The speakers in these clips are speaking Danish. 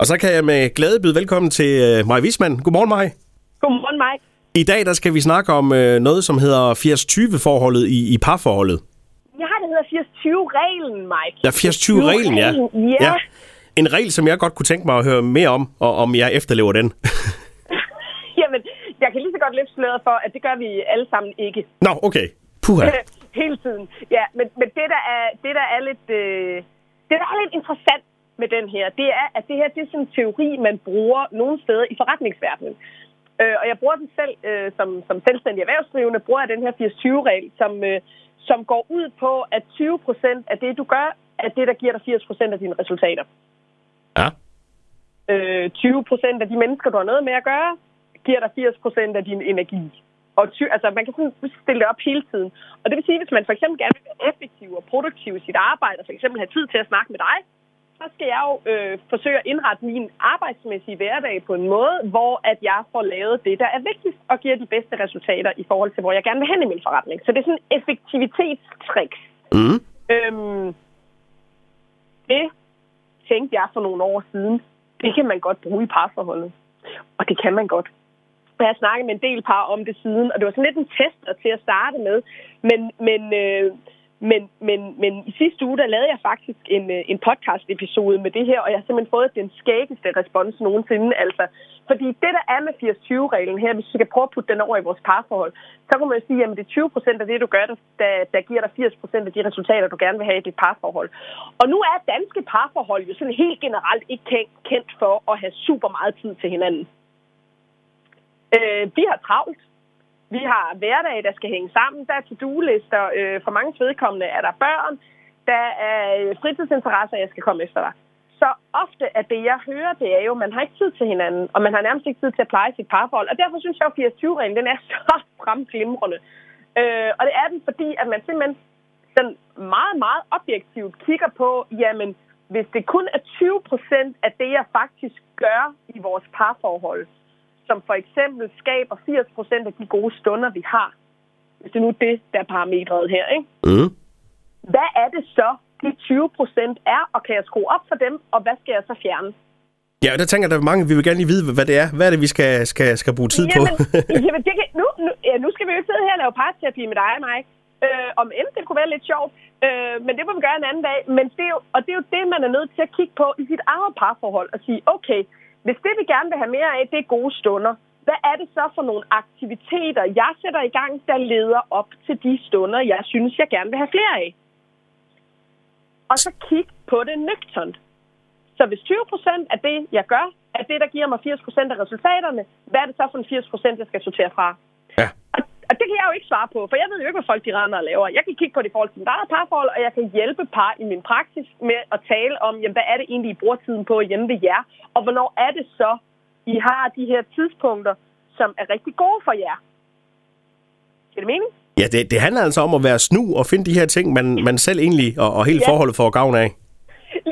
Og så kan jeg med glæde byde velkommen til øh, Maj Wisman. Godmorgen, Maj. Godmorgen, Mike. I dag der skal vi snakke om øh, noget, som hedder 80-20-forholdet i, i parforholdet. Ja, det hedder 80-20-reglen, Mike. Ja, 80-20-reglen, ja. Ja. ja. En regel, som jeg godt kunne tænke mig at høre mere om, og om jeg efterlever den. Jamen, jeg kan lige så godt løfte sløret for, at det gør vi alle sammen ikke. Nå, okay. Puha. Hele tiden. Ja, men, men det, der er, det, der er lidt, øh, det, der er lidt interessant med den her, det er, at det her det er sådan en teori, man bruger nogle steder i forretningsverdenen. Øh, og jeg bruger den selv øh, som, som selvstændig erhvervsdrivende, bruger jeg den her 80-20-regel, som, øh, som går ud på, at 20 procent af det, du gør, er det, der giver dig 80 procent af dine resultater. Ja. Øh, 20 procent af de mennesker, du har noget med at gøre, giver dig 80 procent af din energi. Og ty, altså, man kan sådan stille det op hele tiden. Og det vil sige, hvis man for eksempel gerne vil være effektiv og produktiv i sit arbejde, og for eksempel have tid til at snakke med dig, så skal jeg jo øh, forsøge at indrette min arbejdsmæssige hverdag på en måde, hvor at jeg får lavet det, der er vigtigst og giver de bedste resultater i forhold til, hvor jeg gerne vil hen i min forretning. Så det er sådan en effektivitetstricks. Mm. Øhm, det tænkte jeg for nogle år siden. Det kan man godt bruge i parforholdet. Og det kan man godt. Jeg har snakket med en del par om det siden, og det var sådan lidt en tester til at starte med. Men, men, øh, men, men, men i sidste uge, der lavede jeg faktisk en, øh, en podcast-episode med det her, og jeg har simpelthen fået den skæggeste respons nogensinde. Altså, fordi det, der er med 80-20-reglen her, hvis vi skal prøve at putte den over i vores parforhold, så kan man jo sige, at det er 20 procent af det, du gør, der, der giver dig 80 procent af de resultater, du gerne vil have i dit parforhold. Og nu er danske parforhold jo sådan helt generelt ikke kendt for at have super meget tid til hinanden. Øh, vi har travlt. Vi har hverdag, der skal hænge sammen. Der er to-do-lister. Øh, for mange vedkommende er der børn. Der er øh, fritidsinteresser, jeg skal komme efter dig. Så ofte er det, jeg hører, det er jo, at man har ikke tid til hinanden, og man har nærmest ikke tid til at pleje sit parforhold. Og derfor synes jeg, at 80-20-reglen, den er så fremglimrende. Øh, og det er den, fordi at man simpelthen sådan meget, meget objektivt kigger på, jamen, hvis det kun er 20 procent af det, jeg faktisk gør i vores parforhold, som for eksempel skaber 80 procent af de gode stunder, vi har. Hvis det nu er det, der er parametret her, ikke? Mm. Hvad er det så, de 20 procent er, og kan jeg skrue op for dem, og hvad skal jeg så fjerne? Ja, der tænker der er mange, vi vil gerne lige vide, hvad det er. Hvad er det, vi skal, skal, skal bruge tid jamen, på? jamen, det kan, nu, nu, ja, nu skal vi jo sidde her og lave parterapi med dig og mig. Øh, om end det kunne være lidt sjovt, øh, men det må vi gøre en anden dag. Men det er jo, og det er jo det, man er nødt til at kigge på i sit eget parforhold og sige, okay, hvis det, vi gerne vil have mere af, det er gode stunder, hvad er det så for nogle aktiviteter, jeg sætter i gang, der leder op til de stunder, jeg synes, jeg gerne vil have flere af? Og så kig på det nøgternt. Så hvis 20 procent af det, jeg gør, er det, der giver mig 80 procent af resultaterne, hvad er det så for en 80 procent, jeg skal sortere fra? Og, det kan jeg jo ikke svare på, for jeg ved jo ikke, hvad folk de render og laver. Jeg kan kigge på det i forhold til eget parforhold, og jeg kan hjælpe par i min praksis med at tale om, jamen, hvad er det egentlig, I bruger tiden på hjemme ved jer, og hvornår er det så, I har de her tidspunkter, som er rigtig gode for jer. Giver det mening? Ja, det, det handler altså om at være snu og finde de her ting, man, man selv egentlig og, og hele Ja. forholdet får gavn af.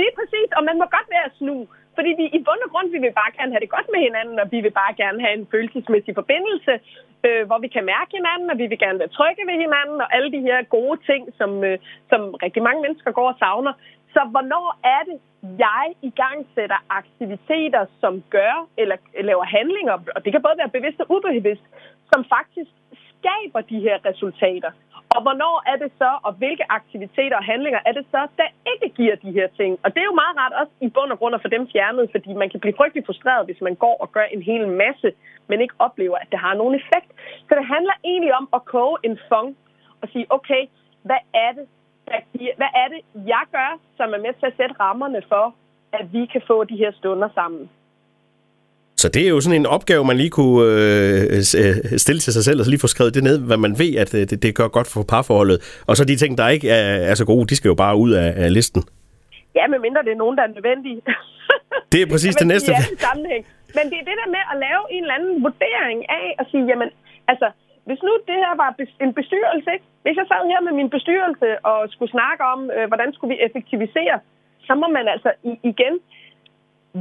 Lige præcis, og man må godt være snu. Fordi vi i bund og grund, vi vil bare gerne have det godt med hinanden, og vi vil bare gerne have en følelsesmæssig forbindelse, øh, hvor vi kan mærke hinanden, og vi vil gerne være trygge ved hinanden, og alle de her gode ting, som, øh, som rigtig mange mennesker går og savner. Så hvornår er det, jeg i gang sætter aktiviteter, som gør, eller laver handlinger, og det kan både være bevidst og ubevidst, som faktisk skaber de her resultater. Og hvornår er det så, og hvilke aktiviteter og handlinger er det så, der ikke giver de her ting? Og det er jo meget rart også i bund og grund at få dem fjernet, fordi man kan blive frygtelig frustreret, hvis man går og gør en hel masse, men ikke oplever, at det har nogen effekt. Så det handler egentlig om at koge en fong og sige, okay, hvad er det, der giver, hvad er det, jeg gør, som er med til at sætte rammerne for, at vi kan få de her stunder sammen? Så det er jo sådan en opgave, man lige kunne øh, øh, stille til sig selv, og så lige få skrevet det ned, hvad man ved, at øh, det, det gør godt for parforholdet. Og så de ting, der ikke er, er så gode, de skal jo bare ud af, af listen. Ja, medmindre det er nogen, der er nødvendige. Det er præcis det næste. I sammenhæng. Men det er det der med at lave en eller anden vurdering af at sige, jamen, altså, hvis nu det her var en bestyrelse, ikke? hvis jeg sad her med min bestyrelse og skulle snakke om, øh, hvordan skulle vi effektivisere, så må man altså igen,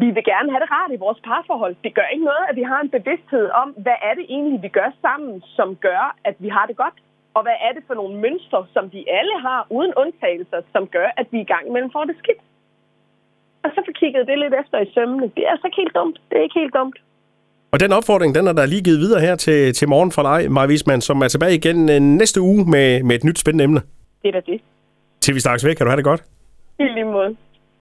vi vil gerne have det rart i vores parforhold. Det gør ikke noget, at vi har en bevidsthed om, hvad er det egentlig, vi gør sammen, som gør, at vi har det godt. Og hvad er det for nogle mønstre, som de alle har, uden undtagelser, som gør, at vi i gang imellem får det skidt. og så få kigget det lidt efter i sømmene. Det er altså ikke helt dumt. Det er ikke helt dumt. Og den opfordring, den er der lige givet videre her til, til morgen fra dig, Maja Wiesmann, som er tilbage igen øh, næste uge med, med et nyt spændende emne. Det er da det. Til vi snakkes væk, kan du have det godt. I lige måde.